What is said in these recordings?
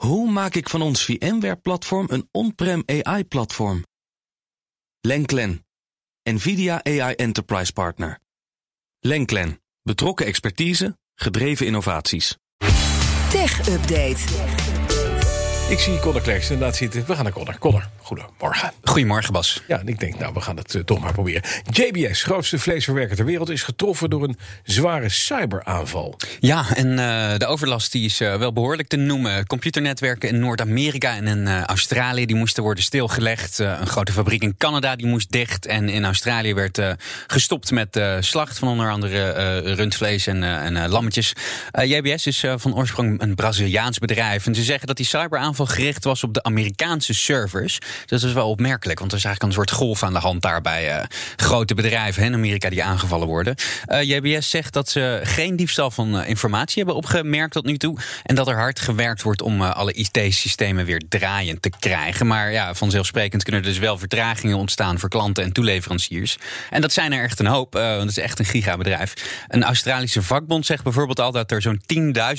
Hoe maak ik van ons VMware-platform een on-prem AI-platform? Lenklen, NVIDIA AI Enterprise Partner. Lenklen, betrokken expertise, gedreven innovaties. Tech Update. Ik zie Connor Klerks inderdaad zitten. We gaan naar Connor. Connor, goedemorgen. Goedemorgen, Bas. Ja, en ik denk, nou, we gaan het eh, toch maar proberen. JBS, grootste vleesverwerker ter wereld, is getroffen door een zware cyberaanval. Ja, en eh, de overlast die is eh, wel behoorlijk te noemen. Computernetwerken in Noord-Amerika en in Australië die moesten worden stilgelegd. Een grote fabriek in Canada die moest dicht. En in Australië werd gestopt met slacht van onder andere rundvlees en, en lammetjes. JBS is van oorsprong een Braziliaans bedrijf. En ze zeggen dat die cyberaanval gericht was op de Amerikaanse servers. Dus dat is wel opmerkelijk, want er is eigenlijk een soort golf aan de hand daar bij eh, grote bedrijven hè, in Amerika die aangevallen worden. Eh, JBS zegt dat ze geen diefstal van eh, informatie hebben opgemerkt tot nu toe. En dat er hard gewerkt wordt om alle IT-systemen weer draaiend te krijgen. Maar ja, vanzelfsprekend kunnen er dus wel vertragingen ontstaan voor klanten en toeleveranciers. En dat zijn er echt een hoop, want het is echt een gigabedrijf. Een Australische vakbond zegt bijvoorbeeld al dat er zo'n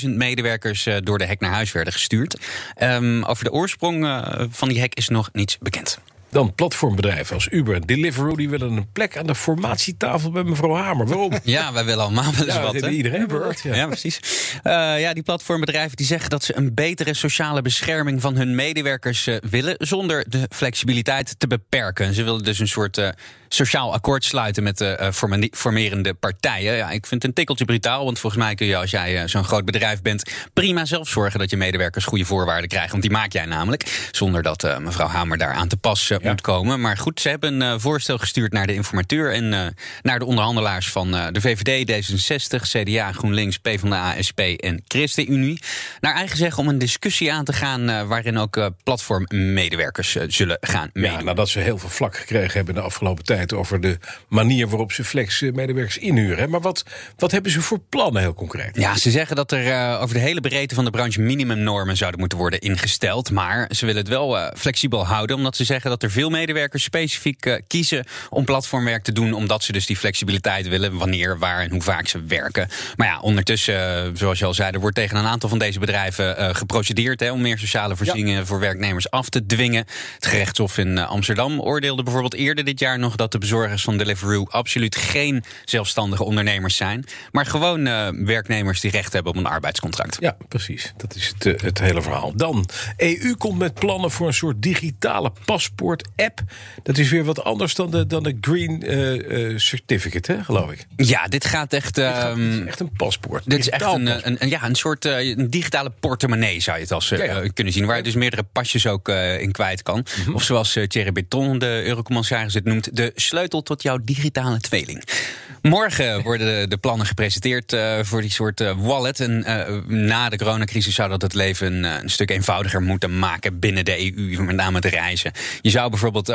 10.000 medewerkers door de hek naar huis werden gestuurd. Ehm, over de oorsprong van die hek is nog bekend. Dan platformbedrijven als Uber en Deliveroo... die willen een plek aan de formatietafel bij mevrouw Hamer. Waarom? Ja, wij willen allemaal wel eens Ja, dat wat. iedereen gehoord, ja. Ja, precies. Eh, ja, die platformbedrijven die zeggen dat ze een betere sociale bescherming van hun medewerkers eh, willen, zonder de flexibiliteit te beperken. Ze willen dus een soort eh, sociaal akkoord sluiten met de formerende partijen. Ja, ik vind het een tikkeltje brutaal, want volgens mij kun je als jij zo'n groot bedrijf bent, prima zelf zorgen dat je medewerkers goede voorwaarden krijgen. Want die maak jij namelijk, zonder dat mevrouw Hamer daar aan te pas eh, Ja. moet komen. Maar goed, ze hebben een eh, voorstel gestuurd naar de informateur en eh, naar de onderhandelaars van eh, de VVD, D66, CDA, GroenLinks, PvdA, SP en ChristenUnie. Naar eigen zeggen om een discussie aan te gaan waarin ook platformmedewerkers zullen gaan Ja, meedoen. nadat ze heel veel vlak gekregen hebben de afgelopen tijd... over de manier waarop ze flex-medewerkers inhuren. hè. Maar wat, wat hebben ze voor plannen heel concreet? Ja, ze zeggen dat er over de hele breedte van de branche minimumnormen zouden moeten worden ingesteld. Maar ze willen het wel flexibel houden, omdat ze zeggen dat er veel medewerkers specifiek eh, kiezen om platformwerk te doen, omdat ze dus die flexibiliteit willen, wanneer, waar en hoe vaak ze werken. Maar ja, ondertussen, eh, zoals je al zei, er wordt tegen een aantal van deze bedrijven eh, geprocedeerd hè, om meer sociale voorzieningen voor werknemers af te dwingen. Het gerechtshof in Amsterdam oordeelde bijvoorbeeld eerder dit jaar nog dat de bezorgers van Deliveroo absoluut geen zelfstandige ondernemers zijn, maar gewoon werknemers die recht hebben op een arbeidscontract. Ja, precies. Dat is het, het hele verhaal. Dan, EU komt met plannen voor een soort digitale paspoort-app. Dat is weer wat anders dan de, dan de Green eh, Certificate, hè, geloof ik. Ja, dit gaat echt. Gaat- ehm, is echt een paspoort. Dit is echt een, een, een- ja, een soort eh, een digitale portemonnee, zou je het als Ja, ja. kunnen zien. Waar je dus meerdere pasjes ook in kwijt kan. Mhm. Of zoals uh, Thierry Beton, de eurocommissaris, het noemt: de sleutel tot jouw digitale tweeling. Morgen worden de, de plannen gepresenteerd eh, voor die soort eh, wallet. En eh, na de coronacrisis zou dat het leven een, een stuk eenvoudiger moeten maken binnen de EU, met name de reizen. Je zou bijvoorbeeld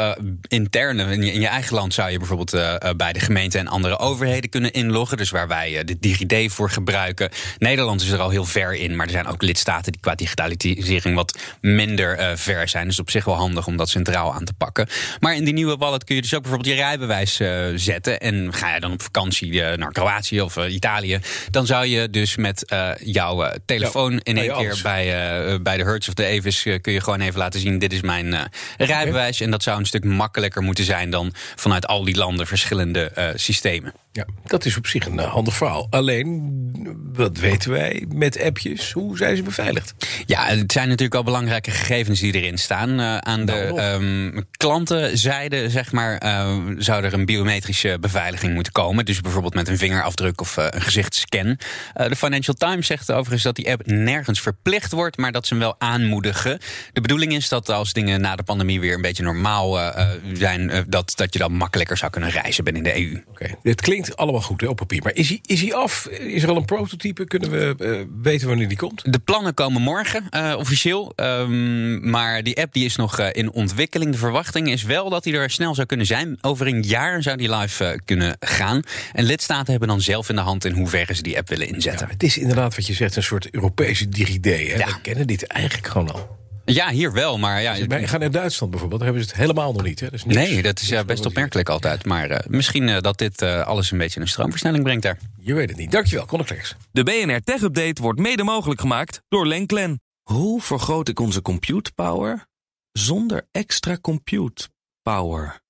interne, in je, in je eigen land zou je bijvoorbeeld bij de gemeente en andere overheden kunnen inloggen. Dus waar wij de DigiD voor gebruiken. Nederland is er al heel ver in, maar er zijn ook lidstaten die qua digitalisering wat minder ver zijn. Dus op zich wel handig om dat centraal aan te pakken. Maar in die nieuwe wallet kun je dus ook bijvoorbeeld je rijbewijs zetten. En ga je dan op eh, naar Kroatië of eh, Italië, dan zou je dus met eh, jouw telefoon Ja, in één keer alles. bij, bij de Hertz of de Avis eh, kun je gewoon even laten zien: dit is mijn rijbewijs. En dat zou een stuk makkelijker moeten zijn dan vanuit al die landen verschillende systemen. Ja, dat is op zich een handig verhaal. Alleen, wat weten wij met appjes? Hoe zijn ze beveiligd? Ja, het zijn natuurlijk al belangrijke gegevens die erin staan. Eh, aan de Nou, ehm, klantenzijde, zeg maar, eh, zou er een biometrische beveiliging moeten komen. Dus bijvoorbeeld met een vingerafdruk of eh, een gezichtsscan. De Financial Times zegt overigens dat die app nergens verplicht wordt, maar dat ze hem wel aanmoedigen. De bedoeling is dat als dingen na de pandemie weer een beetje normaal zijn, dat, dat je dan makkelijker zou kunnen reizen binnen de EU. Oké, dit klinkt allemaal goed hè, op papier. Maar is hij, is hij af? Is er al een prototype? Kunnen we eh, weten wanneer die komt? De plannen komen morgen, eh, officieel. Ehm, maar die app die is nog eh, in ontwikkeling. De verwachting is wel dat die er snel zou kunnen zijn. Over een jaar zou die live kunnen gaan. En lidstaten hebben dan zelf in de hand in hoeverre ze die app willen inzetten. Ja, het is inderdaad wat je zegt, een soort Europese DigiD. Hè? Ja. We kennen dit eigenlijk gewoon al. Ja, hier wel, maar ja. Wij gaan naar Duitsland bijvoorbeeld, daar hebben ze het helemaal nog niet. Hè? Dus niks- Nee, dat is ja, niks best opmerkelijk altijd. Maar eh, misschien eh, dat dit eh, alles een beetje een stroomversnelling brengt daar. Je weet het niet. Dankjewel, Klerks. De BNR Tech Update wordt mede mogelijk gemaakt door Lenklen. Hoe vergroot ik onze compute power zonder extra compute power?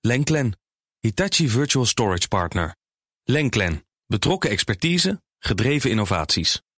Lenklen, Hitachi Virtual Storage Partner. Lenklen, betrokken expertise, gedreven innovaties.